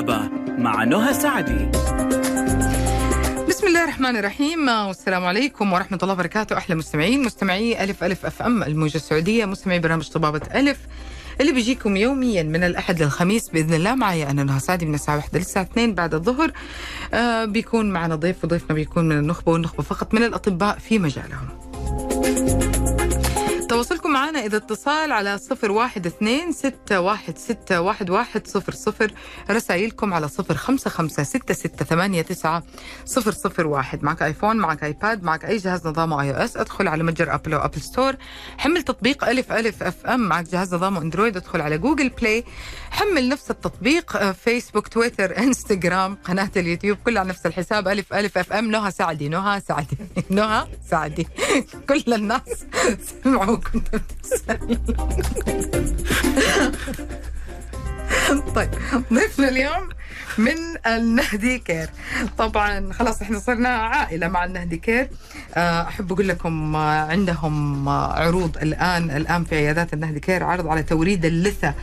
طبابة مع نهى سعدي. بسم الله الرحمن الرحيم والسلام عليكم ورحمة الله وبركاته أحلى مستمعين مستمعي ألف ألف أف أم الموجة السعودية مستمعي برنامج طبابة ألف. اللي بيجيكم يوميا من الأحد للخميس بإذن الله معي أنا نهى سعدي من الساعة 1 للساعة 2 بعد الظهر. آه بيكون معنا ضيف وضيفنا بيكون من النخبة والنخبة فقط من الأطباء في مجالهم. تواصلكم معنا إذا اتصال على صفر واحد اثنين ستة واحد ستة واحد واحد صفر صفر. رسائلكم على صفر خمسة خمسة ستة ستة ثمانية تسعة صفر صفر واحد. معك آيفون معك آيباد معك أي جهاز نظامه iOS. أدخل على متجر أبل أو Apple Store. حمل تطبيق ألف ألف أف أم. معك جهاز نظامه أندرويد. أدخل على Google Play. حمل نفس التطبيق آه، فيسبوك تويتر إنستغرام قناة اليوتيوب. كلها نفس الحساب. ألف ألف FM. نهى سعدي نهى سعدي نهى سعدي. كل الناس سمعوا كنت طيب ضيفنا اليوم من النهدي Care. طبعا خلاص إحنا صرنا عائلة مع النهدي Care. آه، أحب أقول لكم آه، عندهم آه، عروض الآن الآن في عيادات النهدي Care عرض على توريد اللثة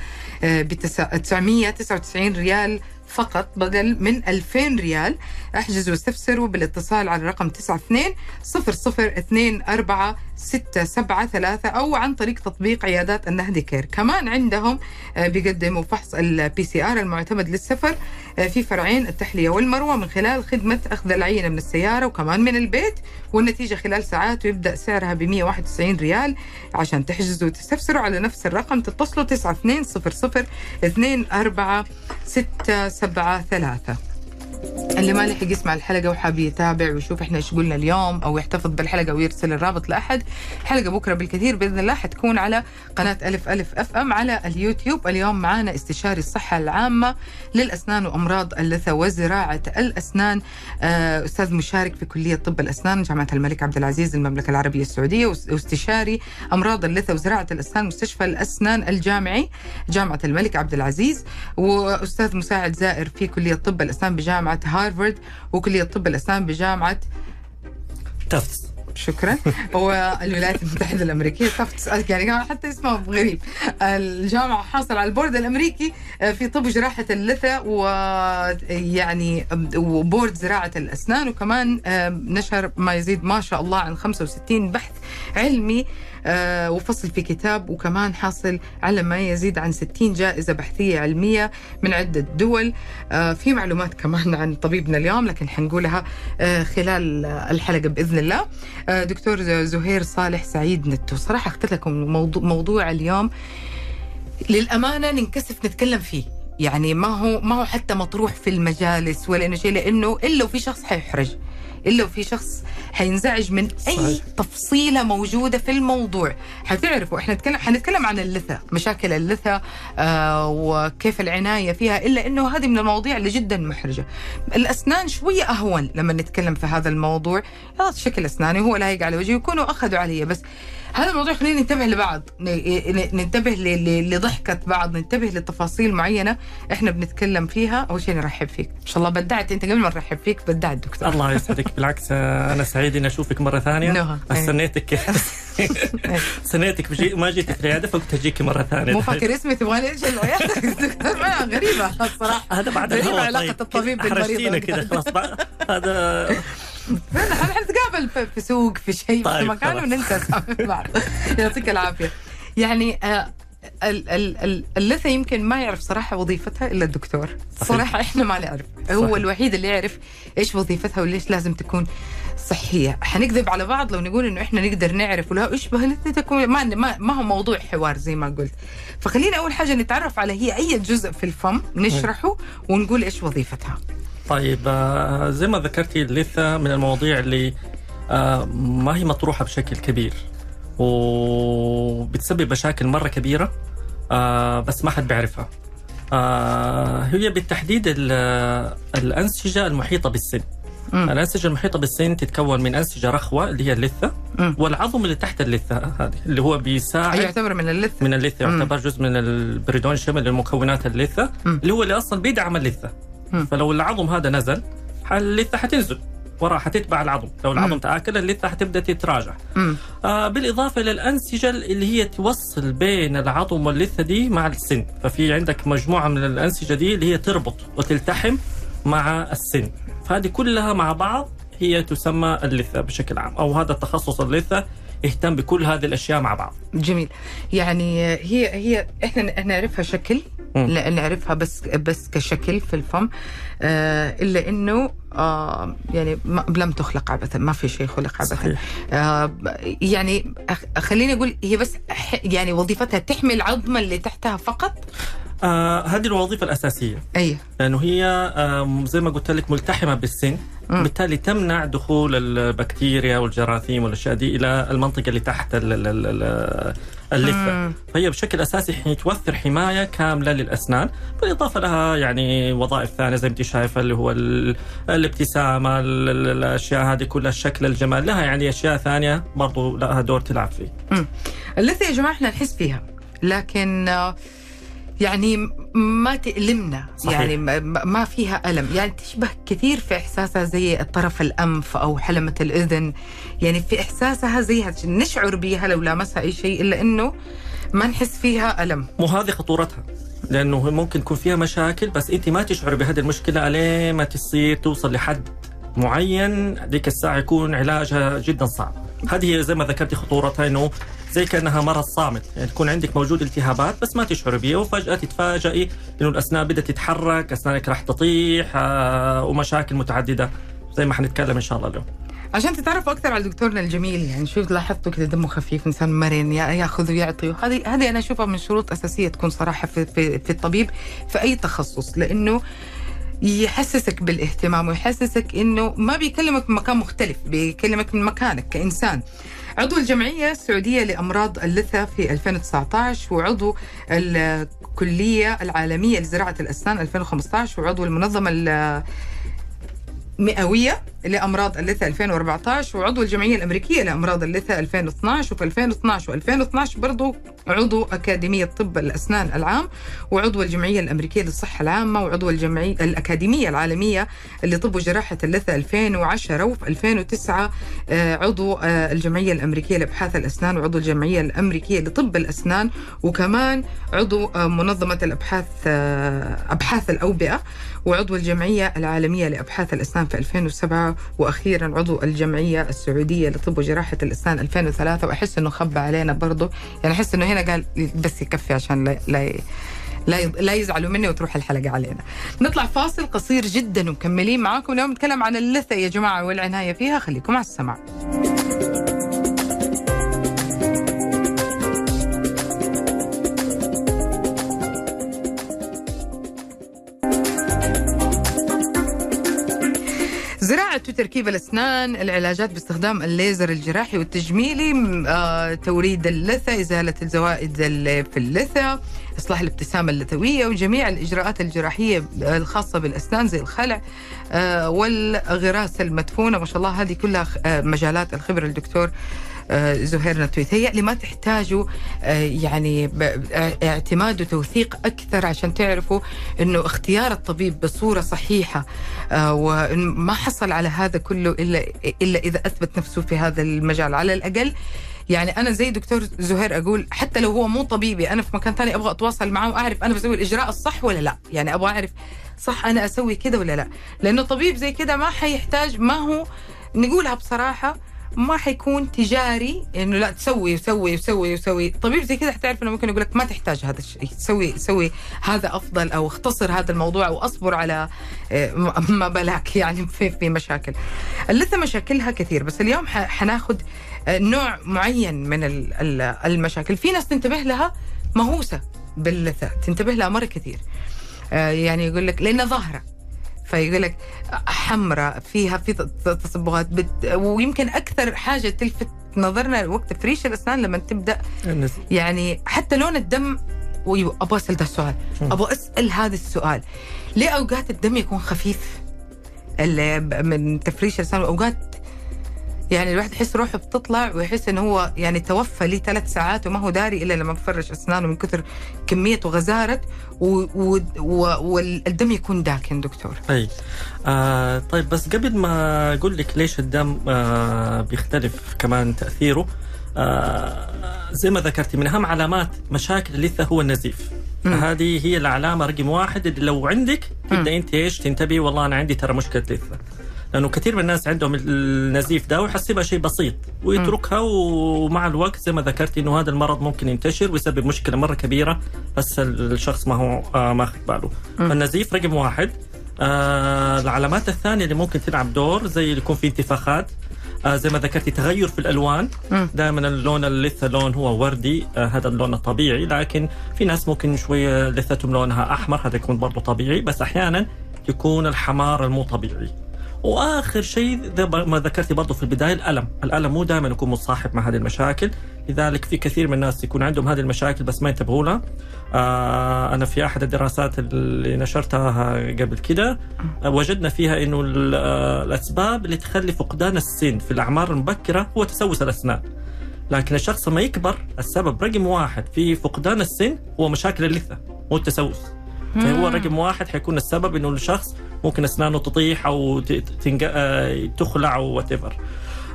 ب 999 ريال فقط بدل من 2000 ريال. احجزوا واستفسروا بالاتصال على الرقم 92 0024 673 أو عن طريق تطبيق عيادات النهدي Care. كمان عندهم آه، بيقدموا فحص ال PCR المعتمد للسفر. في فرعين التحلية والمروة من خلال خدمة أخذ العينة من السيارة وكمان من البيت والنتيجة خلال ساعات ويبدأ سعرها ب 191 ريال عشان تحجزوا وتستفسروا على نفس الرقم تتصلوا 92 00 24 673 اللي ما لحق يسمع الحلقة وحاب يتابع ويشوف إحنا إيش قلنا اليوم أو يحتفظ بالحلقة ويرسل الرابط لأحد حلقة بكرة بالكثير بإذن الله حتكون على قناة ألف ألف أف أم على اليوتيوب. اليوم معنا استشاري الصحة العامة للأسنان وأمراض اللثة وزراعة الأسنان آه، أستاذ مشارك في كلية طب الأسنان جامعة الملك عبد العزيز المملكة العربية السعودية واستشاري أمراض اللثة وزراعة الأسنان مستشفى الأسنان الجامعي جامعة الملك عبد العزيز وأستاذ مساعد زائر في كلية طب الأسنان بجامعة هارفارد وكلية طب الأسنان بجامعة تفتس شكرا. والولايات المتحدة الأمريكية. تفتس يعني حتى اسمه غريب. الجامعة حاصل على البورد الأمريكي في طب جراحة اللثة ويعني وبورد زراعة الأسنان وكمان نشر ما يزيد ما شاء الله عن 65 بحث علمي. آه، وفصل في كتاب وكمان حاصل على ما يزيد عن 60 جائزة بحثية علمية من عدة دول. آه، في معلومات كمان عن طبيبنا اليوم لكن حنقولها آه، خلال الحلقة بإذن الله. دكتور زهير صالح سعيد نتو صراحة اخترت لكم موضوع, اليوم للأمانة ننكسف نتكلم فيه. يعني ما هو ما هو حتى مطروح في المجالس ولا شيء لأنه إلا وفي شخص حيحرج. إلا وفي شخص حينزعج من أي صحيح. تفصيلة موجودة في الموضوع. حتعرفوا إحنا نتكلم حنتكلم عن اللثة مشاكل اللثة آه وكيف العناية فيها إلا إنه هذه من المواضيع اللي جدا محرجة. الأسنان شوية أهون لما نتكلم في هذا الموضوع. شكل أسناني هو لايق على وجهي يكونوا أخذوا علي بس هذا الموضوع خلينا ننتبه لبعض. ننتبه لضحكة بعض ننتبه لتفاصيل معينة إحنا بنتكلم فيها. أول شيء نرحب فيك. إن شاء الله بدعت أنت قبل ما نرحب فيك بدعت دكتور. الله يسعدك. بالعكس أنا سعيد إني أشوفك مرة ثانية. نهى استنيتك. استنيتك. بجي ما جيت في العيادة فقلت أجيك مرة ثانية. مو فاكر اسمي تبغاني إيش غريبة. الصراحة هذا بعد غريبة علاقة الطبيب بالمريض. كذا خلاص. هذا حنتقابل في سوق في شيء في طيب مكان وننسى بعض. يعطيك العافية. يعني آه اللثة يمكن ما يعرف صراحة وظيفتها إلا الدكتور. صراحة إحنا ما نعرف. هو الوحيد اللي يعرف إيش وظيفتها وليش لازم تكون صحية. حنكذب على بعض لو نقول إنه إحنا نقدر نعرف ولا اللثة تكون؟ ما, ما, ما هو موضوع حوار زي ما قلت. فخلينا أول حاجة نتعرف على هي أي جزء في الفم نشرحه ونقول إيش وظيفتها. طيب آه، زي ما ذكرتي اللثة من المواضيع اللي آه، ما هي مطروحة بشكل كبير وبتسبب مشاكل مرة كبيرة آه، بس ما حد بيعرفها هي بالتحديد الأنسجة المحيطة بالسن مم. الأنسجة المحيطة بالسن تتكون من أنسجة رخوة اللي هي اللثة مم. والعظم اللي تحت اللثة هذه اللي هو بيساعد يعتبر من اللثة من اللثة يعتبر جزء من البريدون شمل المكونات اللثة مم. اللي هو اللي أصلا بيدعم اللثة فلو العظم هذا نزل اللثه حتنزل وراها حتتبع العظم. لو العظم مم. تآكل اللثة حتبدأ تتراجع. آه بالإضافة إلى الأنسجة اللي هي توصل بين العظم واللثة دي مع السن. ففي عندك مجموعة من الأنسجة دي اللي هي تربط وتلتحم مع السن. فهذه كلها مع بعض هي تسمى اللثة بشكل عام. أو هذا التخصص اللثة يهتم بكل هذه الأشياء مع بعض. جميل. يعني هي هي إحنا نعرفها شكل. لا نعرفها بس بس كشكل في الفم. آه إلا إنه آه يعني لم تخلق عبثا ما في شيء خلق عبثا. آه يعني خليني أقول هي بس يعني وظيفتها تحمي العظمه اللي تحتها فقط؟ آه هذه الوظيفة الأساسية. اي لأنه هي آم، زي ما قلت لك ملتحمة بالسن. بالتالي تمنع دخول البكتيريا والجراثيم والأشياء دي إلى المنطقة اللي تحت ال- ال- ال- ال- اللثه. فهي بشكل أساسي توفر حماية كاملة للأسنان. بالإضافة لها يعني وظائف ثانية زي ما أنت شايفة اللي هو ال- الابتسامة ال- ال- الأشياء هذه كلها الشكل الجمال. لها يعني أشياء ثانية برضو لها دور تلعب فيه. اللثة يا جماعة إحنا نحس فيها. لكن آه، يعني ما تألمنا. صحيح. يعني ما- فيها ألم. يعني تشبه كثير في إحساسها زي طرف الأنف أو حلمة الأذن. يعني في إحساسها زيها نشعر بها لو لامسها أي شيء إلا إنه ما نحس فيها ألم. مو هذه خطورتها. لأنه ممكن يكون فيها مشاكل بس أنت ما تشعر بهذه المشكلة الين ما تصير توصل لحد معين. ذيك الساعة يكون علاجها جدا صعب. هذه زي ما ذكرتي خطورتها إنه زي كأنها مرض صامت. يعني تكون عندك موجود التهابات بس ما تشعر بها وفجأة تتفاجئي إنه الأسنان بدأت تتحرك أسنانك راح تطيح آه، ومشاكل متعددة زي ما حنتكلم إن شاء الله اليوم. عشان تتعرفوا أكثر على دكتورنا الجميل يعني شوف لاحظتوا كذا دمه خفيف إنسان مرن يا- يأخذ ويعطي. وهذه هذه أنا أشوفها من شروط أساسية تكون صراحة في, في, في الطبيب في أي تخصص لأنه يحسسك بالاهتمام ويحسسك إنه ما بيكلمك من مكان مختلف بيكلمك من مكانك كإنسان. عضو الجمعية السعودية لأمراض اللثة في 2019 وعضو الكلية العالمية لزراعة الأسنان 2015 وعضو المنظمة المئوية. لأمراض اللثة 2014 وعضو الجمعية الأمريكية لأمراض اللثة 2012 وفي 2012 و2012 برضو عضو أكاديمية طب الأسنان العام وعضو الجمعية الأمريكية للصحة العامة وعضو الجمعية الأكاديمية العالمية لطب وجراحة اللثة 2010 وفي 2009 آه، عضو آه، الجمعية الأمريكية لأبحاث الأسنان وعضو الجمعية الأمريكية لطب الأسنان وكمان عضو آه، منظمة الأبحاث آه، أبحاث الأوبئة وعضو الجمعية العالمية لأبحاث الأسنان في 2007 وأخيرا عضو الجمعية السعودية لطب وجراحة الأسنان 2003 وأحس إنه خبى علينا برضو يعني أحس إنه هنا قال بس يكفي عشان لا, لا لا لا يزعلوا مني وتروح الحلقة علينا. نطلع فاصل قصير جدا ومكملين معاكم اليوم نتكلم عن اللثة يا جماعة والعناية فيها خليكم على السمع. زراعة وتركيب الأسنان العلاجات باستخدام الليزر الجراحي والتجميلي آه، توريد اللثة إزالة الزوائد في اللثة إصلاح الابتسامة اللثوية وجميع الإجراءات الجراحية الخاصة بالأسنان زي الخلع آه، والغراسة المدفونة. ما شاء الله هذه كلها آه، مجالات الخبرة الدكتور آه، زهير نتوي لما تحتاجوا آه، يعني اه- اعتماد وتوثيق أكثر عشان تعرفوا أنه اختيار الطبيب بصورة صحيحة آه، وما حصل على هذا كله إلا, إلا إذا أثبت نفسه في هذا المجال. على الأقل يعني أنا زي دكتور زهير أقول حتى لو هو مو طبيبي أنا في مكان ثاني أبغى أتواصل معاه وأعرف أنا بسوي الإجراء الصح ولا لا. يعني أبغى أعرف صح أنا أسوي كده ولا لا. لأنه طبيب زي كده ما حيحتاج ما هو نقولها بصراحة ما حيكون تجاري إنه لا تسوي وسوي وسوي وسوي طبيب زي كده حتعرف إنه ممكن يقول لك ما تحتاج هذا الشيء سوي سوي هذا أفضل أو اختصر هذا الموضوع وأصبر على آه، ما بلاك يعني في في مشاكل. اللثه مشاكلها كثير بس اليوم حناخذ آه، نوع معين من ال- ال- المشاكل. في ناس تنتبه لها مهووسة باللثة تنتبه لها مرة كثير. آه، يعني يقول لك لأنها ظاهرة. فيقول لك حمراء فيها في تصبغات بت ويمكن أكثر حاجة تلفت نظرنا وقت فريش الأسنان لما تبدأ يعني حتى لون الدم ويو أبغى أسأل ده السؤال. أبغى أسأل هذا السؤال. ليه أوقات الدم يكون خفيف؟ من تفريش الأسنان وأوقات يعني الواحد يحس روحه بتطلع ويحس إنه هو يعني توفى لي ثلاث ساعات وما هو داري إلا لما بفرش أسنانه من كثر كمية وغزارة. والدم يكون داكن دكتور. أي. آه طيب بس قبل ما أقول لك ليش الدم آه بيختلف كمان تأثيره آه زي ما ذكرتي من أهم علامات مشاكل اللثة هو النزيف. هذه هي العلامة رقم واحد اللي لو عندك تبدا انت إيش تنتبهي والله أنا عندي ترى مشكلة لثة. لأنه كثير من الناس عندهم النزيف ده ويحسبها شيء بسيط ويتركها ومع الوقت زي ما ذكرت إنه هذا المرض ممكن ينتشر ويسبب مشكلة مرة كبيرة بس الشخص ما هو آه ماخذ باله. فالنزيف رقم واحد. آه العلامات الثانية اللي ممكن تلعب دور زي اللي يكون في انتفاخات. آه زي ما ذكرتي تغير في الألوان. دائما اللون اللثه لون هو وردي. آه هذا اللون الطبيعي لكن في ناس ممكن شوية لثتهم لونها أحمر هذا يكون برضه طبيعي. بس أحيانا يكون الحمار المو طبيعي. وآخر شيء ما ذكرتي برضه في البداية الألم، الألم مو دائما يكون مصاحب مع هذه المشاكل، لذلك في كثير من الناس يكون عندهم هذه المشاكل بس ما ينتبهوا لها. آه أنا في أحد الدراسات اللي نشرتها قبل كده آه وجدنا فيها إنه الأسباب اللي تخلي فقدان السن في الأعمار المبكرة هو تسوس الأسنان. لكن الشخص لما يكبر السبب رقم واحد في فقدان السن هو مشاكل اللثة مو التسوس. فهو رقم واحد حيكون السبب إنه الشخص ممكن أسنانه تطيح أو تنج... تخلع أو whatever.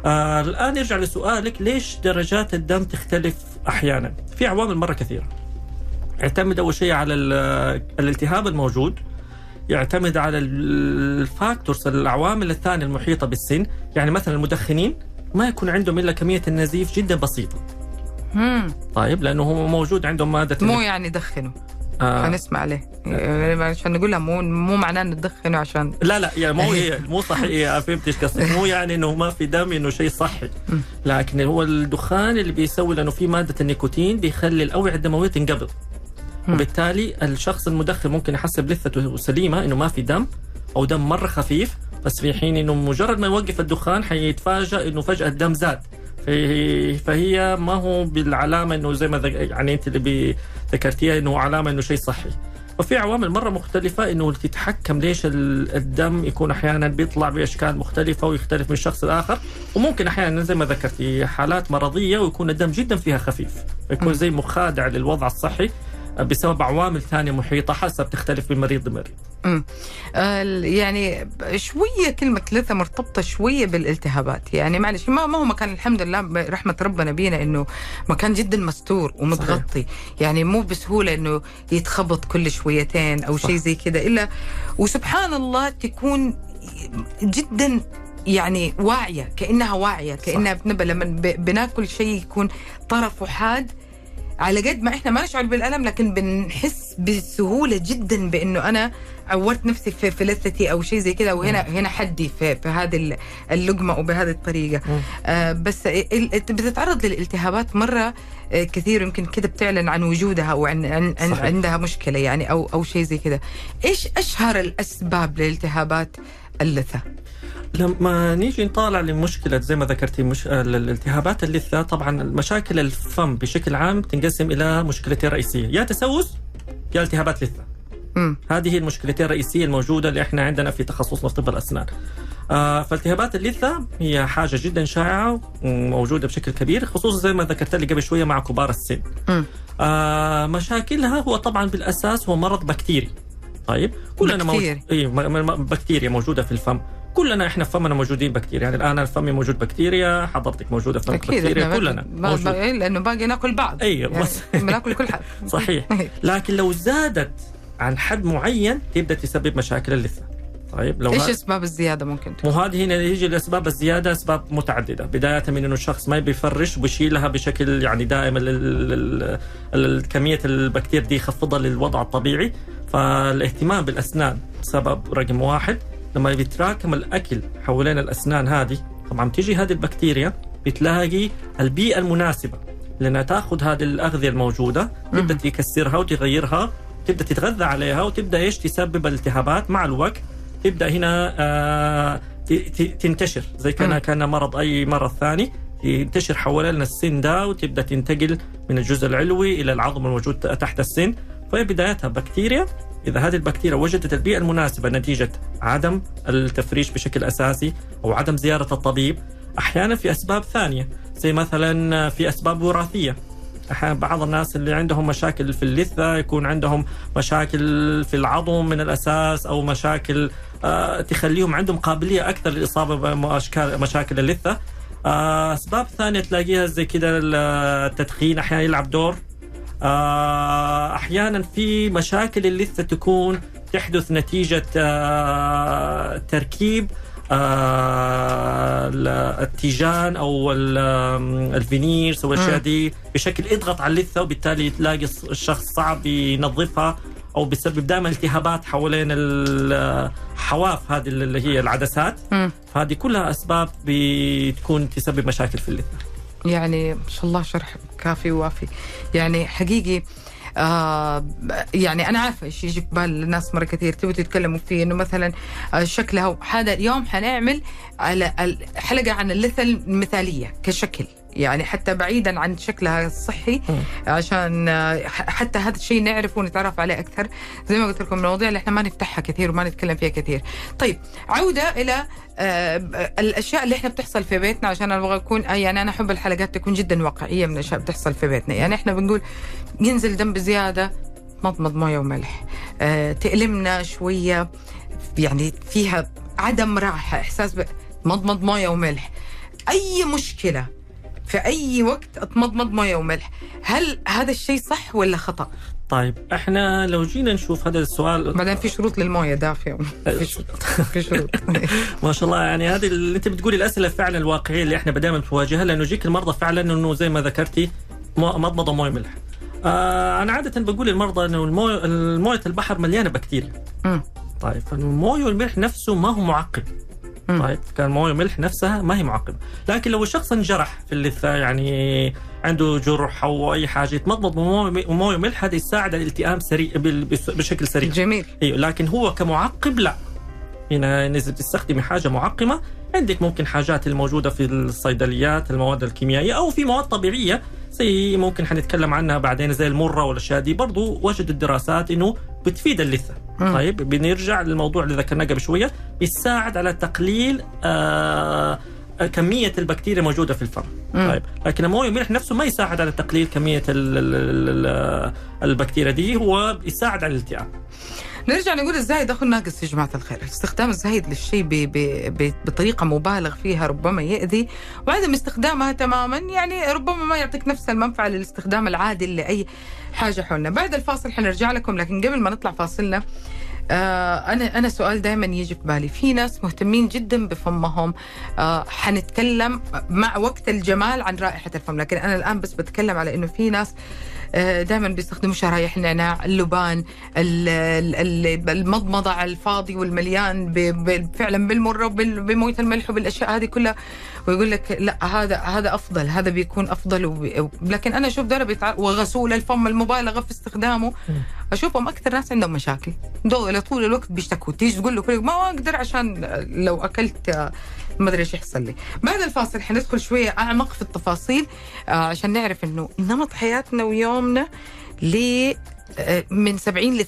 آه الآن نرجع لسؤالك ليش درجات الدم تختلف أحيانا؟ في عوامل مرة كثيرة. يعتمد أول شيء على الالتهاب الموجود يعتمد على الفاكتورز العوامل الثانية المحيطة بالسن، يعني مثلا المدخنين ما يكون عندهم إلا كمية النزيف جدا بسيطة. مم. طيب لأنه هو موجود عندهم مادة مو يعني دخنوا آه. هنسمع عليه. يعني عشان نقولها مو مو معناه إنه عشان لا لا يعني مو هي مو صحي فهمت إيش قصدك. مو يعني إنه ما في دم إنه شيء صحي. لكن هو الدخان اللي بيسوي لأنه في مادة النيكوتين بيخلي الأوعية الدموية تنقبض. وبالتالي الشخص المدخن ممكن يحسب لثته سليمة إنه ما في دم أو دم مرة خفيف. بس في حين إنه مجرد ما يوقف الدخان حيتفاجئ إنه فجأة الدم زاد. فهي ما هو بالعلامة إنه زي ما يعني أنت اللي ذكرتيها إنه علامة إنه شيء صحي وفي عوامل مرة مختلفة إنه تتحكم ليش الدم يكون أحيانا بيطلع بأشكال مختلفة ويختلف من شخص لآخر. وممكن أحيانا زي ما ذكرتي حالات مرضية ويكون الدم جدا فيها خفيف. يكون زي مخادع للوضع الصحي. بسبب عوامل ثانية محيطة حسب تختلف من مريض لمريض. امم آه يعني شوية كلمة لثه مرتبطة شوية بالالتهابات. يعني معلش ما ما هو مكان الحمد لله برحمه ربنا بينا إنه مكان جدا مستور ومتغطي. صحيح. يعني مو بسهولة إنه يتخبط كل شويتين أو شيء زي كذا إلا وسبحان الله تكون جدا يعني واعية كأنها واعية كأنها بنبى لما بناكل شيء يكون طرفه حاد على قد ما إحنا ما نشعر بالألم لكن بنحس بسهولة جدا بإنه أنا عورت نفسي في, في لثتي أو شيء زي كذا وهنا هنا حدي في, في هذه اللقمة وبهذه الطريقة. آه بس بتتعرض للالتهابات مرة كثير يمكن كذا بتعلن عن وجودها أو عن, عن عندها مشكلة يعني أو أو شيء زي كذا إيش أشهر الأسباب لالتهابات اللثة؟ لما نيجي نطالع لمشكلة زي ما ذكرتي مش... الالتهابات اللثة طبعا مشاكل الفم بشكل عام تنقسم إلى مشكلتين رئيسية يا تسوس يا التهابات لثة م. هذه المشكلتين الرئيسية الموجودة اللي إحنا عندنا في تخصصنا في طب الأسنان. آه فالتهابات اللثة هي حاجة جدا شائعة وموجودة بشكل كبير خصوصا زي ما ذكرت لي قبل شوية مع كبار السن. م. آه مشاكلها هو طبعا بالأساس هو مرض بكتيري. طيب كلنا موجود اي بكتيريا موجودة في الفم. كلنا إحنا في فمنا موجودين بكتيريا. يعني الآن فمي موجود بكتيريا حضرتك موجودة في بكتيريا كلنا موجود. لأنه باقي نأكل بعض. أيوه يعني بس بنأكل كل حد. صحيح. لكن لو زادت عن حد معين تبدأ تسبب مشاكل اللثة. طيب لو إيش أسباب الزيادة ممكن تكون؟ وهذه هنا يجي الأسباب الزيادة أسباب متعددة، بداية من إنه الشخص ما بيفرش وبيشيلها بشكل يعني دائما كمية البكتيريا دي يخفضها للوضع الطبيعي، فالاهتمام بالأسنان سبب رقم واحد، لما بيتراكم الأكل حوالين الأسنان هذه طبعا تيجي هذه البكتيريا بتلاقي البيئة المناسبة لأنها تأخذ هذه الأغذية الموجودة تبدأ تكسرها وتغيرها تبدأ تتغذى عليها وتبدأ إيش؟ تسبب التهابات مع الوقت تبدأ هنا آه تنتشر زي كان كان مرض أي مرض ثاني ينتشر حوالين السن ده وتبدأ تنتقل من الجزء العلوي إلى العظم الموجود تحت السن. فهي بدايتها بكتيريا. إذا هذه البكتيريا وجدت البيئة المناسبة نتيجة عدم التفريش بشكل أساسي أو عدم زيارة الطبيب أحيانا في أسباب ثانية زي مثلا في أسباب وراثية. أحيانا بعض الناس اللي عندهم مشاكل في اللثة يكون عندهم مشاكل في العظم من الأساس أو مشاكل آه، تخليهم عندهم قابلية أكثر للإصابة باشكال مشاكل اللثة. آه، أسباب ثانية تلاقيها زي كذا التدخين أحيانا يلعب دور. أحيانا في مشاكل اللثه تكون تحدث نتيجة آه، تركيب آه، التيجان أو ال- آم، الفينيرز أو الأشياء دي بشكل يضغط على اللثة وبالتالي تلاقي الشخص صعب ينظفها أو بسبب دائما التهابات حوالين الحواف هذه اللي هي العدسات. فهذه كلها أسباب بتكون تسبب مشاكل في اللثة. يعني ما شاء الله شرح كافي ووافي. يعني حقيقي آه يعني أنا عارفة إيش يجي في بال الناس مرة كثير تبوا تتكلموا فيه إنه مثلا آه شكلها هذا اليوم حنعمل على حلقة عن اللثة المثالية كشكل. يعني حتى بعيدا عن شكلها الصحي عشان آه، حتى هذا الشيء نعرفه ونتعرف عليه أكثر. زي ما قلت لكم المواضيع اللي إحنا ما نفتحها كثير وما نتكلم فيها كثير. طيب عودة إلى آه، الأشياء اللي إحنا بتحصل في بيتنا عشان أنا أبغى أكون آه، يعني أنا أحب الحلقات تكون جدا واقعية من الأشياء بتحصل في بيتنا. يعني إحنا بنقول ينزل دم بزيادة مضمض مويه وملح. آه، تألمنا شوية يعني فيها عدم راحة إحساس مضمض مويه وملح. أي مشكلة في أي وقت أتمضمض مويه وملح. هل هذا الشيء صح ولا خطأ؟ طيب إحنا لو جينا نشوف هذا السؤال بعدين في شروط للمويه دافية. في شروط. في شروط. ما شاء الله يعني هذه اللي أنت بتقولي الأسئلة فعلا الواقعية اللي إحنا دائما بنواجهها لأنه يجيك المرضى فعلا إنه زي ما ذكرتي مضمضة مويه ملح. آه أنا عادة بقول للمرضى إنه الموية مويه البحر مليانة بكتيريا. طيب فالموية والملح نفسه ما هو معقم. طيب كان مويه وملح نفسها ما هي معقمه، لكن لو الشخص انجرح في اللثة يعني عنده جرح أو أي حاجة يتمضمض بمويه وملح هذا يساعد على الالتئام سريع بشكل سريع. جميل. أيوه لكن هو كمعقب لا. هنا اذا بتستخدمي حاجة معقمة. عندك ممكن حاجات الموجودة في الصيدليات المواد الكيميائية أو في مواد طبيعية زي ممكن حنتكلم عنها بعدين زي المرة والأشياء دي. برضو وجدوا الدراسات إنه بتفيد اللثة مم. طيب بنرجع للموضوع اللي ذكرناه قبل شوية بيساعد على تقليل آه كمية البكتيريا الموجوده في الفم مم. طيب لكن المويه والملح نفسه ما يساعد على تقليل كمية ال ال ال البكتيريا دي هو يساعد على الالتئام نرجع نقول الزايد أخو الناقص يا جماعة الخير، الاستخدام الزايد للشيء. بطريقة مبالغ فيها ربما يؤذي وعدم استخدامها تماما يعني ربما ما يعطيك نفس المنفعة للاستخدام العادل لأي حاجة حولنا، بعد الفاصل حنرجع لكم لكن قبل ما نطلع فاصلنا آه أنا أنا سؤال دائما يجي في بالي، في ناس مهتمين جدا بفمهم آه حنتكلم مع وقت الجمال عن رائحة الفم، لكن أنا الآن بس بتكلم على إنه في ناس دائما بيستخدموا شرايح النعناع اللبان ال- ال- ال- المضمضة على الفاضي والمليان فعلا بالمرة وبال- بموية الملح وبالأشياء هذه كلها. ويقول لك لا هذا هذا أفضل هذا بيكون أفضل وب... لكن أنا أشوف دول بيتع... وغسول الفم المبالغة في استخدامه. أشوفهم أكثر ناس عندهم مشاكل. دول طول الوقت بيشتكوا تيجي تقول له ما أقدر عشان لو أكلت آه، ما أدري إيش يحصل لي. بعد الفاصل حندخل شوية أعمق في التفاصيل آه عشان نعرف إنه نمط حياتنا ويومنا ل آه، من 70 ل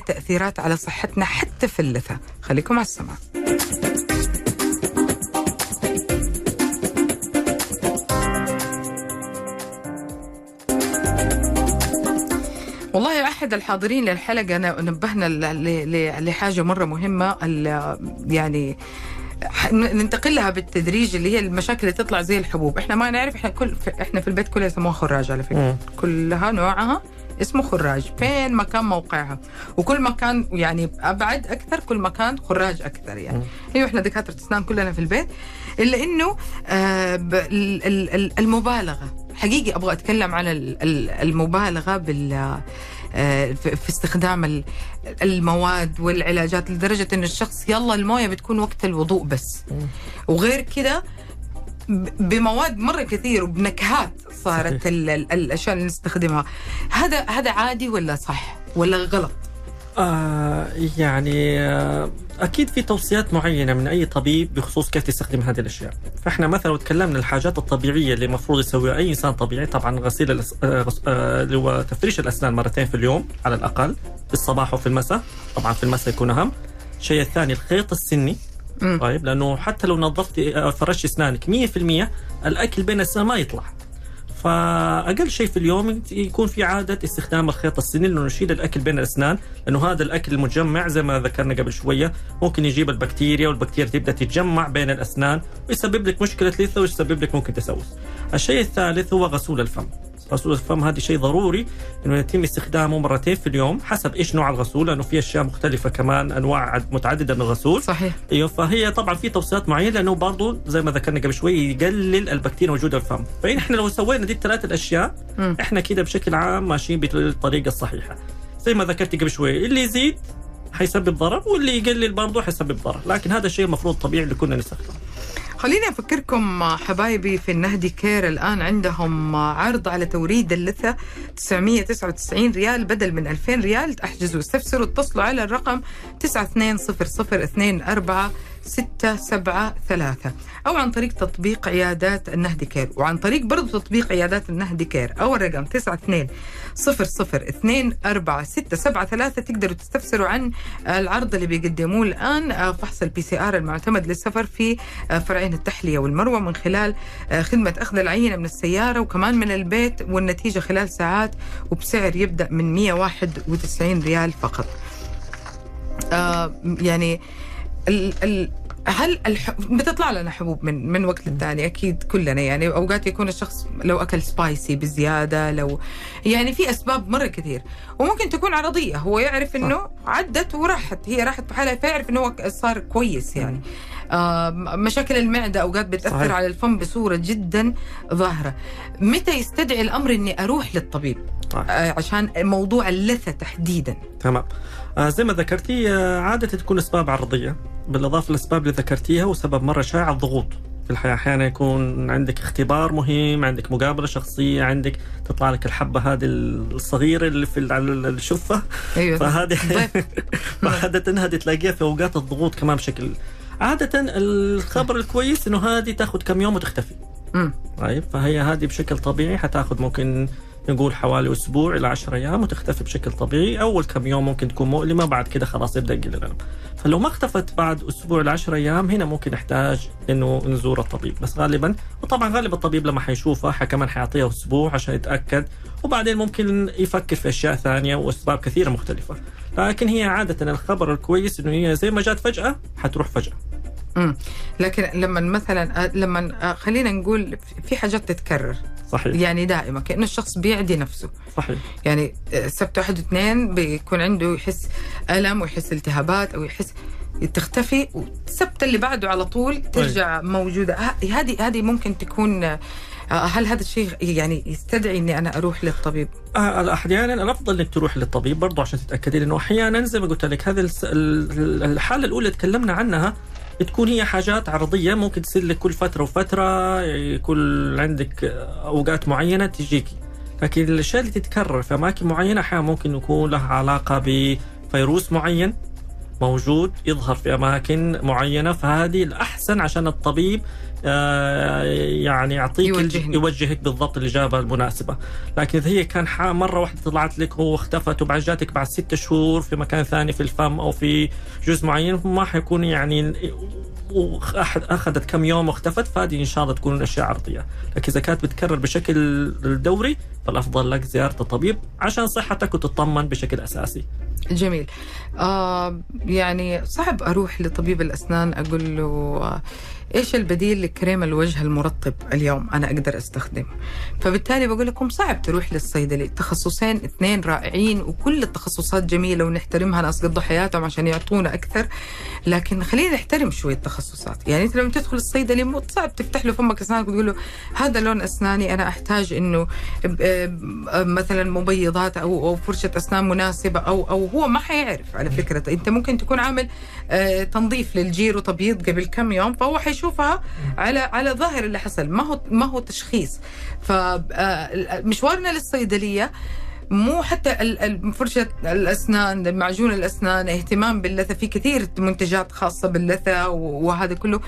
80% تأثيرات على صحتنا حتى في اللثة. خليكم على السمع والله أحد الحاضرين للحلقة نبهنا لحاجة مرة مهمة يعني ننتقل لها بالتدريج اللي هي المشاكل اللي تطلع زي الحبوب. إحنا ما نعرف إحنا كل إحنا في البيت كلها يسموها خراج على فكرة. مم. كلها نوعها اسمه خراج. فين مكان موقعها؟ وكل مكان يعني أبعد أكثر كل مكان خراج أكثر يعني. أيوه إحنا دكاترة أسنان كلنا في البيت. إلا إنه آه المبالغة. حقيقي أبغى أتكلم عن ال- المبالغة بال في في استخدام ال- المواد والعلاجات لدرجة انه الشخص يلا الموية بتكون وقت الوضوء بس. وغير كده بمواد مرة كثير وبنكهات صارت الأشياء اللي نستخدمها. هذا هذا عادي ولا صح؟ ولا غلط؟ آه يعني آه أكيد في توصيات معينة من أي طبيب بخصوص كيف تستخدم هذه الأشياء. فإحنا مثلا لو تكلمنا الحاجات الطبيعية اللي المفروض يسويها أي إنسان طبيعي طبعا غسيل الأس... آه آه، اللي هو تفريش الأسنان مرتين في اليوم على الأقل في الصباح وفي المساء. طبعا في المساء يكون أهم. الشيء الثاني الخيط السني. طيب لأنه حتى لو نظفتي آه، فرشتي أسنانك 100% الأكل بين الاسنان ما يطلع. فأقل شيء في اليوم يكون في عادة استخدام الخيط السنين انه نشيل الأكل بين الأسنان لأنه هذا الأكل المجمع زي ما ذكرنا قبل شوية ممكن يجيب البكتيريا والبكتيريا تبدأ تتجمع بين الأسنان ويسبب لك مشكلة لثه ويسبب لك ممكن تسوس. الشيء الثالث هو غسول الفم. غسول الفم هذا شيء ضروري إنه يتم استخدامه مرتين في اليوم حسب إيش نوع الغسول لأنه في أشياء مختلفة كمان أنواع عد- متعددة من الغسول. صحيح. أيوه فهي طبعا في توصيات معينة لأنه برضه زي ما ذكرنا قبل شوي يقلل البكتيريا الموجوده في الفم. فاحنا لو سوينا دي الثلاث الأشياء مم. إحنا كده بشكل عام ماشيين بالطريقة الصحيحة. زي ما ذكرت قبل شوي اللي يزيد حيسبب ضرر واللي يقلل برضه حيسبب ضرر. لكن هذا الشيء المفروض طبيعي اللي كنا نستخدمه. خليني أفكركم حبايبي في النهدي care. الآن عندهم عرض على توريد اللثة 999 ريال بدل من 2000 ريال. احجزوا استفسروا اتصلوا على الرقم 920024 673 أو عن طريق تطبيق عيادات النهدي care. وعن طريق برضو تطبيق عيادات النهدي care. أو الرقم 92 0024 تقدروا تستفسروا عن العرض اللي بيقدموه الآن. آه، فحص ال PCR المعتمد للسفر في آه، فرعين التحلية والمروة من خلال آه، خدمة أخذ العينة من السيارة وكمان من البيت. والنتيجة خلال ساعات وبسعر يبدأ من 191 ريال فقط. آه، يعني ال ال هل الح... بتطلع لنا حبوب من من وقت للتاني؟ أكيد كلنا يعني. أوقات يكون الشخص لو أكل spicy بزيادة لو يعني في أسباب مرة كثير. وممكن تكون عرضية هو يعرف إنه عدت وراحت هي راحت بحالها فيعرف إنه هو صار كويس يعني. آه مشاكل المعدة أوقات بتأثر صحيح. على الفم بصورة جدا ظاهرة. متى يستدعي الأمر إني أروح للطبيب؟ طيب. آه عشان موضوع اللثة تحديدا. تمام. آه زي ما ذكرتي آه عادة تكون أسباب عرضية. بالإضافة للأسباب اللي ذكرتيها وسبب مرة شائع الضغوط. في الحياة أحيانا يكون عندك اختبار مهم عندك مقابلة شخصية عندك تطلع لك الحبة هذه الصغيرة اللي في على الشفة أيوه. فهذه ضيف. فعادة هذه تلاقيها في أوقات الضغوط كمان بشكل عادة الخبر الكويس إنه هذه تاخذ كم يوم وتختفي. طيب فهي هذه بشكل طبيعي حتاخذ ممكن نقول حوالي أسبوع إلى 10 أيام وتختفي بشكل طبيعي. أول كم يوم ممكن تكون مؤلمة بعد كده خلاص يبدأ يقل الألم. فلو ما اختفت بعد أسبوع ل 10 أيام هنا ممكن نحتاج إنه نزور الطبيب. بس غالبا وطبعا غالبا الطبيب لما حيشوفها كمان حيعطيها أسبوع عشان يتأكد. وبعدين ممكن يفكر في أشياء ثانية وأسباب كثيرة مختلفة. لكن هي عادة الخبر الكويس إنه هي زي ما جات فجأة حتروح فجأة. مم. لكن لما مثلا لما آه، خلينا نقول في حاجات تتكرر. صحيح. يعني دائما كأنه الشخص بيعدي نفسه. صحيح. يعني آه، سبت واحد واثنين بيكون عنده يحس ألم ويحس التهابات أو يحس تختفي والسبت اللي بعده على طول ترجع موجودة. ه- هذه هذه ممكن تكون آه، هل هذا الشيء يعني يستدعي إني أنا أروح للطبيب؟ آه، أحيانا الافضل إنك تروح للطبيب برضو عشان تتاكدي لأنه أحيانا زي ما قلت لك هذه الحالة الأولى اللي تكلمنا عنها تكون هي حاجات عرضية ممكن تصير لك كل فترة وفترة يكون عندك أوقات معينة تجيكي لكن الأشياء اللي تتكرر في أماكن معينة أحيانا ممكن يكون لها علاقة بفيروس معين موجود يظهر في أماكن معينة فهذه الأحسن عشان الطبيب يعني يعطيك يوجهني. يوجهك بالضبط الاجابه المناسبة لكن إذا هي كان مرة واحدة طلعت لك واختفت وبعد جاتك بعد ستة شهور في مكان ثاني في الفم أو في جزء معين ما حيكون يعني أخذت كم يوم واختفت فهذه إن شاء الله تكون أشياء عرضية، لكن إذا كانت بتكرر بشكل دوري فالافضل لك زيارة الطبيب عشان صحتك وتطمن بشكل أساسي. جميل. آه يعني صعب أروح لطبيب الأسنان أقول له آه إيش البديل لكريم الوجه المرطب اليوم أنا أقدر أستخدمه؟ فبالتالي بقول لكم صعب تروح للصيدلي. تخصصين اثنين رائعين وكل التخصصات جميلة ونحترمها ناس قضوا حياتهم عشان يعطونا أكثر لكن خلينا نحترم شوية التخصصات يعني أنت لما تدخل الصيدلي صعب تفتح له فمك اسنانك وتقول له هذا لون أسناني أنا أحتاج إنه مثلا مبيضات أو أو فرشة أسنان مناسبة أو أو هو ما حيعرف على فكرة. أنت ممكن تكون عامل آه، تنظيف للجير وتبييض قبل كم يوم فهو حيشوفها على على ظاهر اللي حصل. ما هو ما هو تشخيص. فمشوارنا للصيدلية مو حتى فرشة الأسنان معجون الأسنان اهتمام باللثة. في كثير منتجات خاصة باللثة وهذا كله.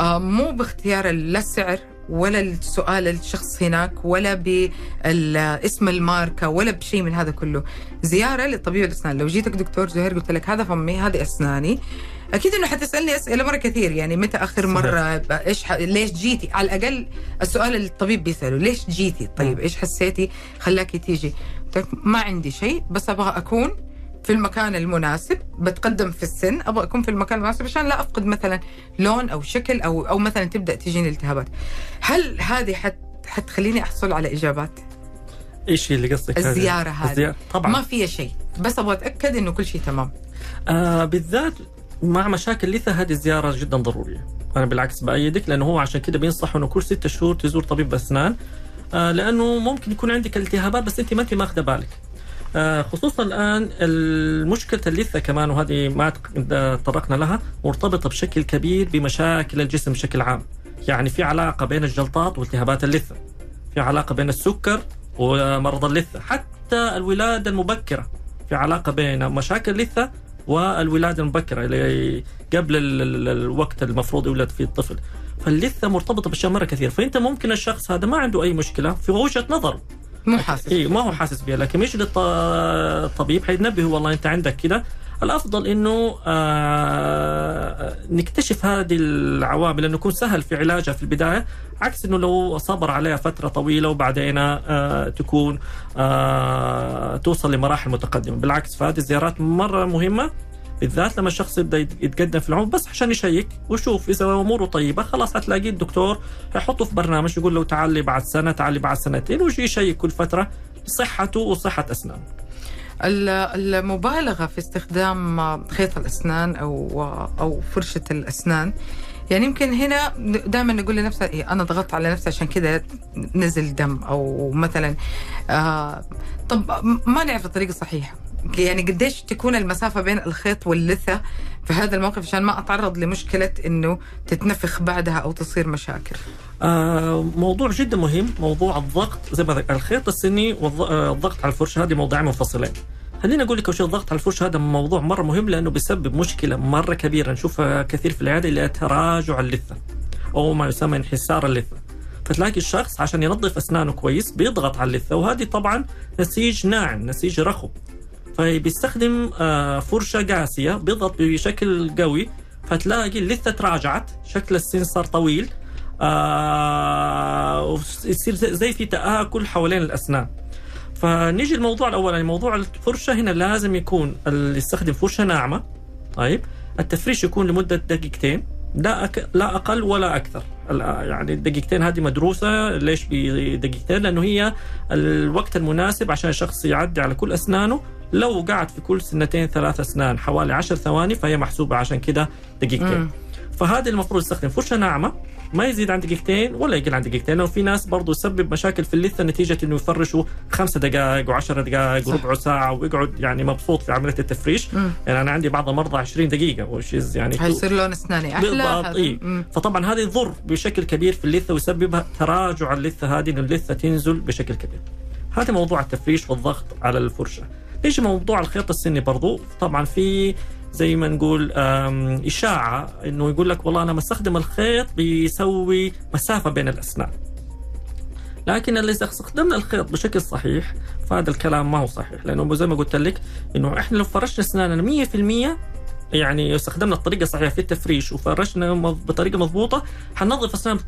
آه، مو باختيار لا السعر. ولا السؤال الشخص هناك ولا باسم الماركة ولا بشيء من هذا كله. زيارة لطبيب الأسنان. لو جيتك دكتور زهير قلت لك هذا فمي هذه أسناني. أكيد إنه حتسألني أسئلة مرة كثير. يعني متى آخر مرة؟ إيش ح... ليش جيتي؟ على الأقل السؤال اللي الطبيب بيسأله. ليش جيتي؟ طيب إيش حسيتي؟ خلاكي تيجي. ما عندي شيء بس أبغى أكون في المكان المناسب بتقدم في السن. أبغى اكون في المكان المناسب عشان لا أفقد مثلا لون أو شكل أو أو مثلا تبدأ تجيني التهابات. هل هذه حت حتخليني أحصل على إجابات؟ إيش اللي قصدك الزيارة هذه. الزيارة. طبعا. ما فيها شيء بس أبغى أتأكد إنه كل شيء تمام. آه بالذات مع مشاكل اللثه هذه الزيارة جدا ضرورية. أنا بالعكس بأيدك لأنه هو عشان كده بينصحوا إنه كل ستة شهور تزور طبيب اسنان آه لأنه ممكن يكون عندك التهابات بس أنت ما أنت ماخذه بالك. خصوصا الآن المشكلة اللثة كمان وهذه ما تطرقنا لها مرتبطة بشكل كبير بمشاكل الجسم بشكل عام. يعني في علاقة بين الجلطات والتهابات اللثة. في علاقة بين السكر ومرض اللثة. حتى الولادة المبكرة. في علاقة بين مشاكل اللثة والولادة المبكرة اللي قبل الوقت المفروض يولد فيه الطفل. فاللثة مرتبطة بأشياء مرة كثير فأنت ممكن الشخص هذا ما عنده أي مشكلة في وجهة نظره. مو حاسس اي ما هو حاسس بها لكن يجي للطبيب حينبه والله أنت عندك كذا الأفضل إنه آه نكتشف هذه العوامل انه يكون سهل في علاجها في البداية عكس إنه لو صبر عليها فترة طويلة وبعدين آه تكون آه توصل لمراحل متقدمة. بالعكس فهذه الزيارات مرة مهمة. بالذات لما الشخص يبدأ يتقدم في العمر بس عشان يشيك ويشوف إذا اموره طيبة خلاص حتلاقيه الدكتور يحطه في برنامج يقول له تعال بعد سنة تعال بعد سنتين ويجي يشيك كل فترة صحته وصحة أسنانه. المبالغة في استخدام خيط الأسنان أو أو فرشة الأسنان يعني يمكن هنا دائما نقول لنفسي إيه أنا ضغطت على نفسي عشان كذا نزل دم أو مثلا آه طب ما نعرف الطريقة الصحيحة يعني قديش تكون المسافة بين الخيط واللثة في هذا الموقف عشان ما أتعرض لمشكلة إنه تتنفخ بعدها أو تصير مشاكل. آه موضوع جدا مهم موضوع الضغط زي ما الخيط السني والضغط على الفرشة هذه موضوعين منفصلين. خليني أقول لك أول شيء الضغط على الفرشة هذا موضوع مرة مهم لأنه بيسبب مشكلة مرة كبيرة نشوفها كثير في العيادة اللي تراجع اللثة أو ما يسمى انحسار اللثة. فتلاقي الشخص عشان ينظف أسنانه كويس بيضغط على اللثة وهذه طبعا نسيج ناعم نسيج رخو فبيستخدم آه، فرشة قاسية بيضغط بشكل قوي فتلاقي اللثة تراجعت شكل السن صار طويل آه يصير زي في تآكل حوالين الأسنان. فنيجي الموضوع الأولاني موضوع الفرشة هنا لازم يكون اللي يستخدم فرشة ناعمة. طيب التفريش يكون لمدة دقيقتين لا أك... لا أقل ولا أكثر. يعني الدقيقتين هذه مدروسة ليش بدقيقتين؟ لأنه هي الوقت المناسب عشان الشخص يعدي على كل أسنانه لو قعد في كل سنتين ثلاث أسنان حوالي عشر ثواني فهي محسوبة عشان كده دقيقتين. مم. فهذه المفروض يستخدم فرشه ناعمة. ما يزيد عن دقيقتين ولا يقل عن دقيقتين. لو في ناس برضو يسبب مشاكل في اللثة نتيجة إنه يفرشوا خمسة دقائق و10 دقائق وربع ساعة ويقعد يعني مبسوط في عملية التفريش. مم. يعني أنا عندي بعض المرضى 20 دقيقة وش يعني حيصير لون أسناني. أحلى بالضبط إيه. فطبعا هذه يضر بشكل كبير في اللثة ويسببها تراجع اللثة هذه إنه اللثة تنزل بشكل كبير. هذا موضوع التفريش والضغط على الفرشة. يجي موضوع الخيط السني برضو؟ طبعا في زي ما نقول إشاعة إنه يقول لك والله أنا بستخدم الخيط بيسوي مسافة بين الأسنان. لكن اللي استخدمنا الخيط بشكل صحيح فهذا الكلام ما هو صحيح. لأنه زي ما قلت لك إنه إحنا لو فرشنا أسناننا 100% يعني استخدمنا الطريقة الصحيحه في التفريش وفرشنا بطريقة مضبوطة حننظف أسنان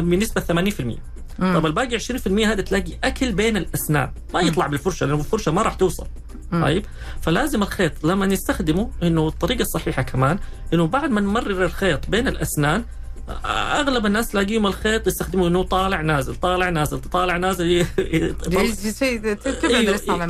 بنسبة 80% مم. طب الباقي 20% هذا تلاقي أكل بين الأسنان. ما يطلع بالفرشة لأنه الفرشة ما راح توصل. طيب؟ فلازم الخيط لما نستخدمه إنه الطريقة الصحيحة كمان إنه بعد ما نمرر الخيط بين الأسنان أغلب الناس تلاقيهم الخيط يستخدموا إنه طالع نازل طالع نازل طالع نازل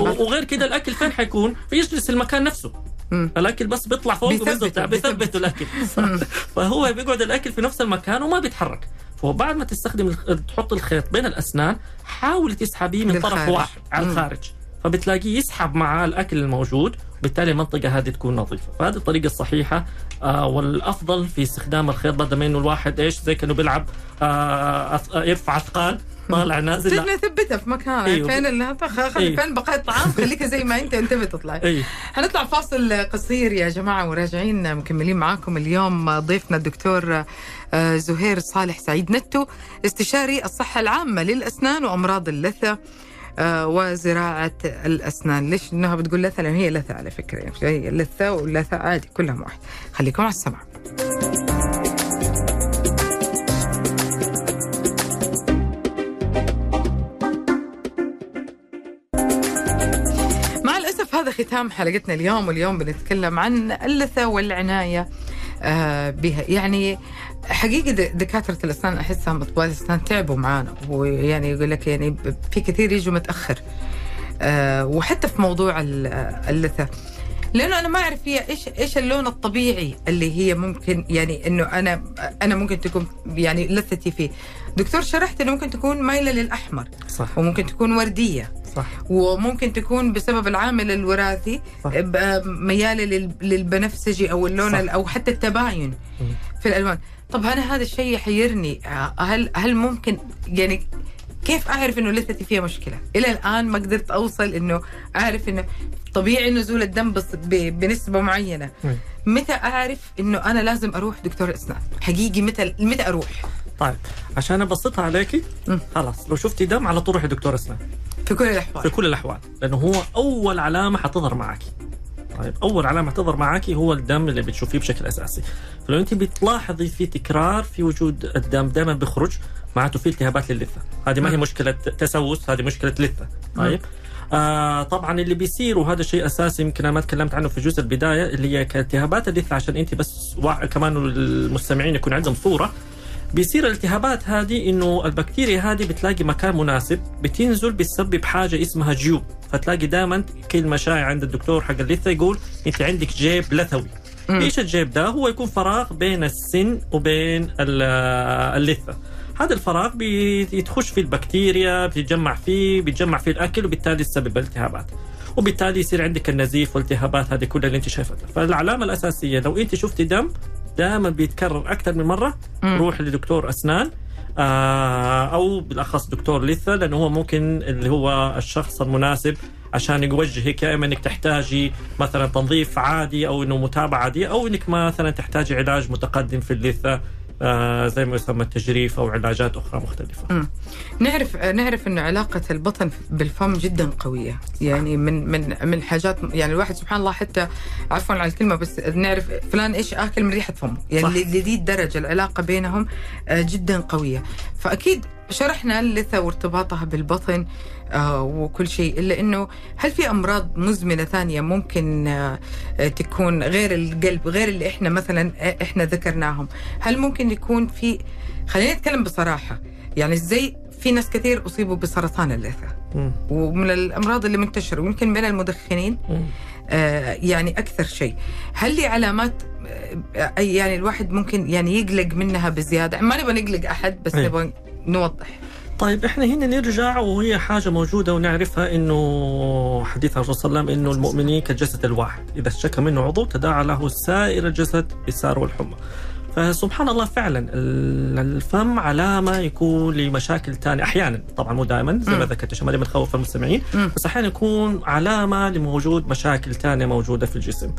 وغير كده الأكل فين حيكون؟ فيجلس المكان نفسه. الأكل بس بيطلع فوق وبيثبته بيثبته الأكل. فهو بيقعد الأكل في نفس المكان وما بيتحرك. فبعد ما تستخدم تحط الخيط بين الأسنان حاول تسحبيه من طرف واحد على الخارج. فبتلاقيه يسحب معاه الأكل الموجود وبالتالي المنطقة هذه تكون نظيفة. فهذه الطريقة الصحيحة آه والأفضل في استخدام الخيط بدل ما إنه الواحد إيش زي كأنه بيلعب آه يرفع أثقال. طالع نازل سيبنا ثبتها في مكانها أيوه. فين اللي خلي أيوه. فين بقايا الطعام خليك زي ما أنت انت بتطلع أيوه. حنطلع فاصل قصير يا جماعة وراجعين مكملين معاكم اليوم. ضيفنا الدكتور آه، زهير صالح سعيد نتو استشاري الصحة العامة للأسنان وأمراض اللثة آه، وزراعة الأسنان. ليش إنها بتقول لثة؟ لأن هي لثة على فكرة. يعني هي لثة ولثة عادي كلهم واحد خليكم على السمع ختام حلقتنا اليوم واليوم بنتكلم عن اللثة والعناية آه، بها. يعني حقيقة دكاترة الأسنان أحسها أطباء الأسنان تعبوا معانا ويعني يقول لك يعني في كثير يجوا متأخر آه، وحتى في موضوع ال- اللثة. لأنه أنا ما أعرف هي إيش إيش اللون الطبيعي اللي هي ممكن يعني إنه أنا أنا ممكن تكون يعني لثتي فيه. دكتور شرحت إنه ممكن تكون مايلة للأحمر صح. وممكن تكون وردية. صح وممكن تكون بسبب العامل الوراثي صح. مياله لل- للبنفسجي أو اللون صح. أو حتى التباين. في الألوان طب أنا هذا الشيء يحيرني هل هل ممكن يعني كيف أعرف إنه لثتي فيها مشكلة إلى الآن ما قدرت أوصل إنه أعرف إنه طبيعي نزول الدم بنسبة معينة. متى أعرف إنه أنا لازم أروح دكتور اسنان حقيقي متى متى أروح طيب عشان أبسطها عليكي. خلاص لو شفتي دم على طول روحي دكتور اسنان في كل في الاحوال كل الأحوال. لأنه هو أول علامة حتظهر معك طيب أول علامة تظهر معك هو الدم اللي بتشوفيه بشكل أساسي. فلو أنت بتلاحظي في تكرار في وجود الدم دائما بيخرج معناته في التهابات للثه هذه ما هي مم. مشكلة تسوس هذه مشكلة لثه طيب آه طبعا اللي بيصير وهذا شيء أساسي يمكن أنا ما تكلمت عنه في جزء البداية اللي هي كالتهابات اللثه عشان أنت بس وا- كمان المستمعين يكون عندهم صورة. بيصير الالتهابات هذه إنه البكتيريا هذه بتلاقي مكان مناسب بتنزل بتسبب حاجة اسمها جيوب. فتلاقي دائما كلمه شائعه عند الدكتور حق اللثة يقول أنت عندك جيب لثوي. إيش الجيب ده؟ هو يكون فراغ بين السن وبين ال- اللثة. هذا الفراغ بيتخش فيه البكتيريا بيتجمع فيه بيتجمع فيه الأكل وبالتالي يسبب التهابات وبالتالي يصير عندك النزيف والالتهابات هذه كلها اللي أنت شايفتها فالعلامة الأساسية لو أنت شفتي دم دائما بيتكرر أكثر من مرة مم. روح لدكتور أسنان آه، أو بالأخص دكتور لثه لأنه هو ممكن اللي هو الشخص المناسب عشان يوجهك يا اما إنك تحتاجي مثلا تنظيف عادي أو إنه متابعة عادية أو إنك مثلا تحتاجي علاج متقدم في اللثه زي ما يسمى التجريف أو علاجات أخرى مختلفة. مم. نعرف نعرف انه علاقة البطن بالفم جدا قوية يعني من من من الحاجات يعني الواحد سبحان الله حتى عفوا على الكلمة بس نعرف فلان إيش آكل من ريحة فمه يعني. لذي الدرجه العلاقة بينهم آه، جدا قوية فأكيد شرحنا اللثه وارتباطها بالبطن آه، وكل شيء إلا إنه هل في أمراض مزمنة ثانية ممكن آه، تكون غير القلب غير اللي إحنا مثلا آه، إحنا ذكرناهم هل ممكن يكون في خلينا نتكلم بصراحة يعني زي في ناس كثير أصيبوا بسرطان اللثة مم. ومن الأمراض اللي منتشرة ويمكن بين المدخنين. آه، يعني أكثر شيء هل لي علامات يعني الواحد ممكن يعني يقلق منها بزيادة ما نبغى نقلق أحد بس أي. نبغى نوضح طيب إحنا هنا نرجع وهي حاجة موجودة ونعرفها إنه حديث الرسول صلى الله عليه وسلم إنه المؤمنين كالجسد الواحد، إذا اشتكى منه عضو تداعى له سائر الجسد بالسار والحمى. فسبحان الله فعلا ال- الفم علامة يكون لمشاكل ثانية أحيانا طبعا مو دائما زي ما. ذكرت عشان ما نخوف المستمعين. بس أحيانا يكون علامة لوجود مشاكل ثانية موجودة في الجسم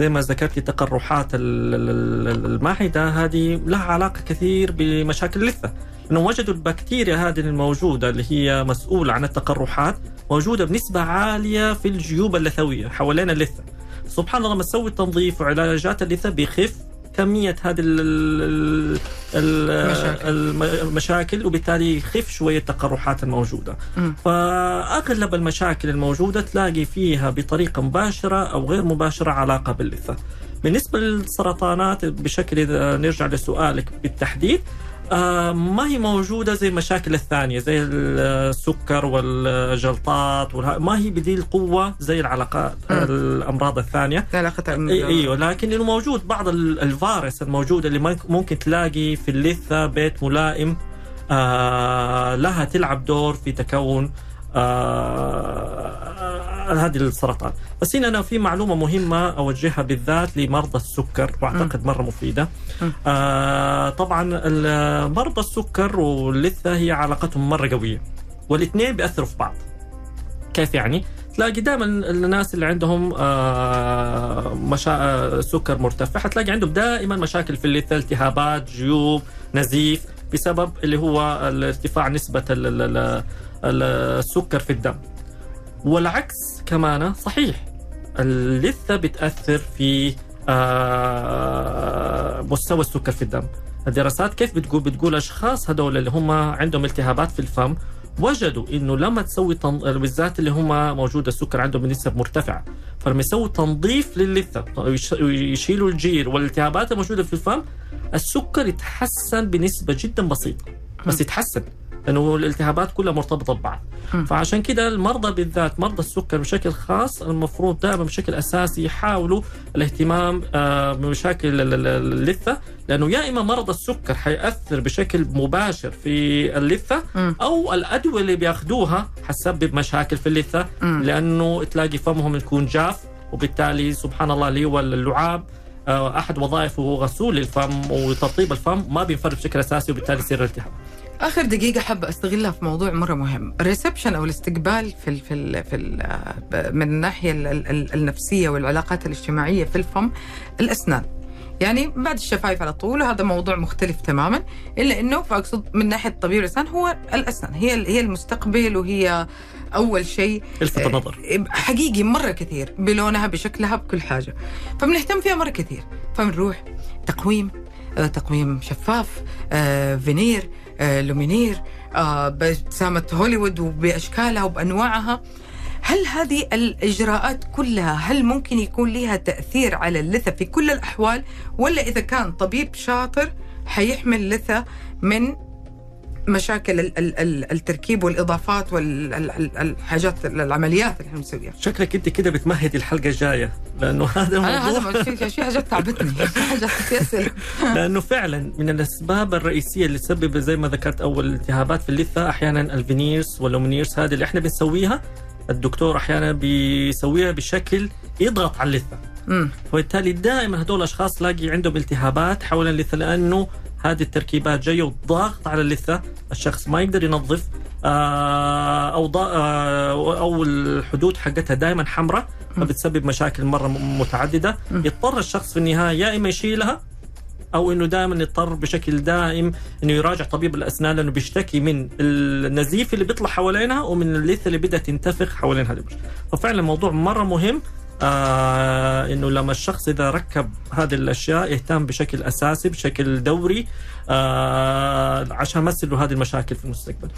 زي ما ذكرتي تقرحات ال- ال- ال- المعده هذه لها علاقة كثير بمشاكل اللثة إنه وجدوا البكتيريا هذه الموجودة اللي هي مسؤولة عن التقرحات موجودة بنسبة عالية في الجيوب اللثوية حوالين اللثة سبحان الله لما تسوي تنظيف وعلاجات اللثة بيخف كمية هذه ال- ال- ال- مشاكل. الم- المشاكل وبالتالي يخف شوية التقرحات الموجودة مم. فأغلب المشاكل الموجودة تلاقي فيها بطريقة مباشرة أو غير مباشرة علاقة باللثة. بالنسبة للسرطانات بشكل إذا نرجع لسؤالك بالتحديد ما هي موجودة زي المشاكل الثانية زي السكر والجلطات ما هي بدي القوة زي العلاقات مم. الأمراض الثانية لا علاقة اي إيوه لكن إنه موجود بعض ال- الفيروس الموجوده اللي ممكن- تلاقي في اللثة بيت ملائم آه لها تلعب دور في تكون آه هذه السرطان بس هنا أنا في معلومة مهمة أوجهها بالذات لمرضى السكر وأعتقد مرة مفيدة مم. آه طبعا مرضى السكر واللثه هي علاقتهم مرة قوية والاثنين بيأثروا في بعض كيف يعني؟ تلاقي دائما الناس اللي عندهم آه، مشا... آه، سكر مرتفع حتلاقي عندهم دائما مشاكل في اللثة التهابات جيوب نزيف بسبب اللي هو ارتفاع نسبة. السكر في الدم. والعكس كمان صحيح. اللثة بتأثر في آه، مستوى السكر في الدم. الدراسات كيف بتقول بتقول أشخاص هدول اللي هم عندهم التهابات في الفم وجدوا إنه لما تسوي تن... بالذات اللي هم موجود السكر عندهم بنسب مرتفعة فلما يسووا تنظيف للثه يشيلوا الجير والالتهابات الموجودة في الفم السكر يتحسن بنسبة جدا بسيطة. بس يتحسن. لأنه الالتهابات كلها مرتبطة ببعض. فعشان كده المرضى بالذات مرضى السكر بشكل خاص المفروض دائما بشكل أساسي يحاولوا الاهتمام آه، بمشاكل اللثة لأنه يا إما مرض السكر حيأثر بشكل مباشر في اللثة أو الأدوية اللي بياخذوها حتسبب مشاكل في اللثة لأنه تلاقي فمهم يكون جاف وبالتالي سبحان الله اللي هو اللعاب آه، أحد وظائفه غسول الفم وترطيب الفم ما بينفرد بشكل أساسي وبالتالي يصير التهاب. آخر دقيقة حابة أستغلها في موضوع مرة مهم. ال reception أو الاستقبال في ال في ال في ال من الناحية النفسية والعلاقات الاجتماعية في الفم الأسنان. يعني بعد الشفايف على طول وهذا موضوع مختلف تماما إلا إنه فأقصد من ناحية طبيب الاسنان هو الأسنان. هي هي المستقبل وهي أول شيء الفت النظر. حقيقي مرة كثير بلونها بشكلها بكل حاجة. فبنهتم فيها مرة كثير. فبنروح تقويم آه، تقويم شفاف آه، فينير آه، lumineer بابتسامة هوليوود وبأشكالها وبأنواعها. هل هذه الإجراءات كلها هل ممكن يكون لها تأثير على اللثة في كل الأحوال؟ ولا إذا كان طبيب شاطر حيحمي اللثة من مشاكل التركيب والإضافات والحاجات العمليات اللي إحنا بنسويها. شكلك انت كده بتمهدي الحلقة الجاية لأنه هذا موضوع أنا هذا في حاجات تعبتني حاجات في لأنه فعلا من الأسباب الرئيسية اللي تسبب زي ما ذكرت أول التهابات في اللثة أحيانا ال veneers وال lumineers هذه اللي إحنا بنسويها الدكتور أحيانا بيسويها بشكل يضغط على اللثة. وبالتالي دائما هدول الأشخاص تلاقي عندهم التهابات حول اللثة لأنه هذه التركيبات جاية والضغط على اللثة. الشخص ما يقدر ينظف آه، أو آه، أو الحدود حقتها دائما حمراء فبتسبب مشاكل مرة متعددة. يضطر الشخص في النهاية يا إما يشيلها أو إنه دائما يضطر بشكل دائم إنه يراجع طبيب الأسنان لأنه بيشتكي من النزيف اللي بيطلع حوالينها ومن اللثة اللي بدأت تنتفخ حوالين هذه ففعلا الموضوع مرة مهم. آه إنه لما الشخص إذا ركب هذه الأشياء يهتم بشكل أساسي بشكل دوري آه عشان ما تصير هذه المشاكل في المستقبل.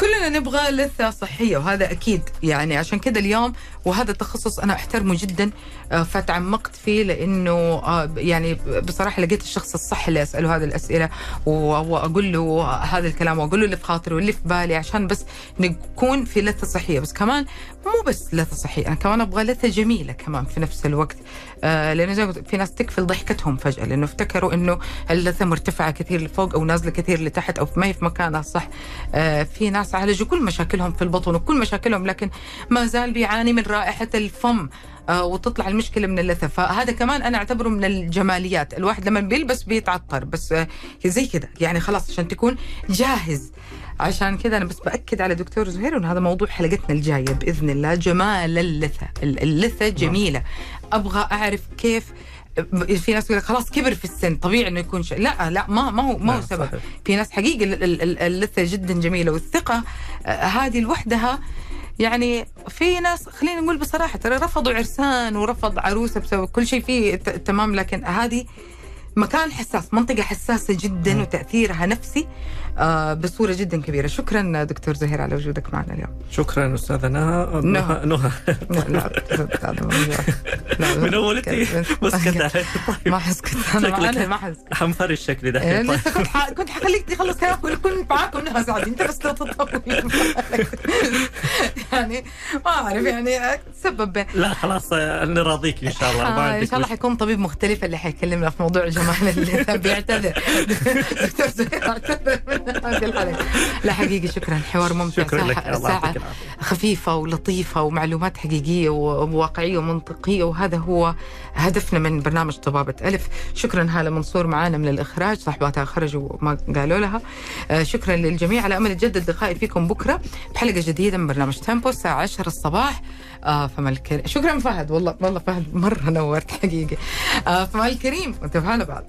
كلنا نبغى لثة صحية وهذا أكيد يعني عشان كذا اليوم وهذا التخصص أنا أحترمه جدا آه فتعمقت فيه لأنه آه يعني بصراحة لقيت الشخص الصح اللي أسأله هذه الأسئلة واقول له هذا الكلام وأقول له اللي في خاطري واللي في بالي عشان بس نكون في لثة صحية بس كمان مو بس لثه صحيه أنا كمان أبغى لثة جميلة كمان في نفس الوقت. آه لأنه زي في ناس تقفل ضحكتهم فجأة لأنه افتكروا إنه اللثة مرتفعة كثير لفوق أو نازلة كثير لتحت أو ما هي في مكانها الصح آه في ناس عالجوا كل مشاكلهم في البطن وكل مشاكلهم لكن ما زال بيعاني من رائحة الفم آه وتطلع المشكلة من اللثة. فهذا كمان أنا أعتبره من الجماليات. الواحد لما بيلبس بيتعطر بس زي كذا. يعني خلاص عشان تكون جاهز. عشان كذا أنا بس بأكد على دكتور زهير انه هذا موضوع حلقتنا الجاية بإذن الله. جمال اللثة. اللثة جميلة. أبغى أعرف كيف في ناس يقول خلاص كبر في السن طبيعي إنه يكون شيء لا لا ما ما هو ما هو سبب. صحيح. في ناس حقيقه اللثة جدا جميلة. والثقة آه، هذه لوحدها يعني في ناس خلينا نقول بصراحة ترى رفضوا عرسان ورفض عروسة بسبب كل شيء فيه تمام لكن هذه مكان حساس منطقة حساسة جدا وتأثيرها نفسي آه بصورة جدا كبيرة. شكرا دكتور زهير على وجودك معنا اليوم. شكرا أستاذة نهى. نهى. نهى. من أول مسكت ما حسكت أنا أنا ما حس حنفرش شكلي ده. يعني لسه كنت كنت حخليك تخلص كلامك كنت معاكم نهى سعد أنت بس يعني ما أعرف يعني تسبب لا خلاص نراضيك إن شاء الله. إن شاء الله حيكون طبيب مختلف اللي حيكلمنا في موضوع الجمال اللي بيعتذر. دكتور زهير اعتذر من هذه الحلقة لا حقيقي شكرا. حوار ممتع شكرا لك. ساعة خفيفة ولطيفة ومعلومات حقيقية وواقعية ومنطقية وهذا هو هدفنا من برنامج طبابة ألف. شكرا هالة منصور معانا من الإخراج صاحباتها خرجوا ما قالوا لها. آه، شكرا للجميع. على أمل جدد لقائي فيكم بكرة بحلقة جديدة من برنامج تيمبو الساعة 10 الصباح. آه فما الكريم. شكرا فهد والله والله فهد مرة نورت حقيقي آه فما الكريم وانتبهوا لبعض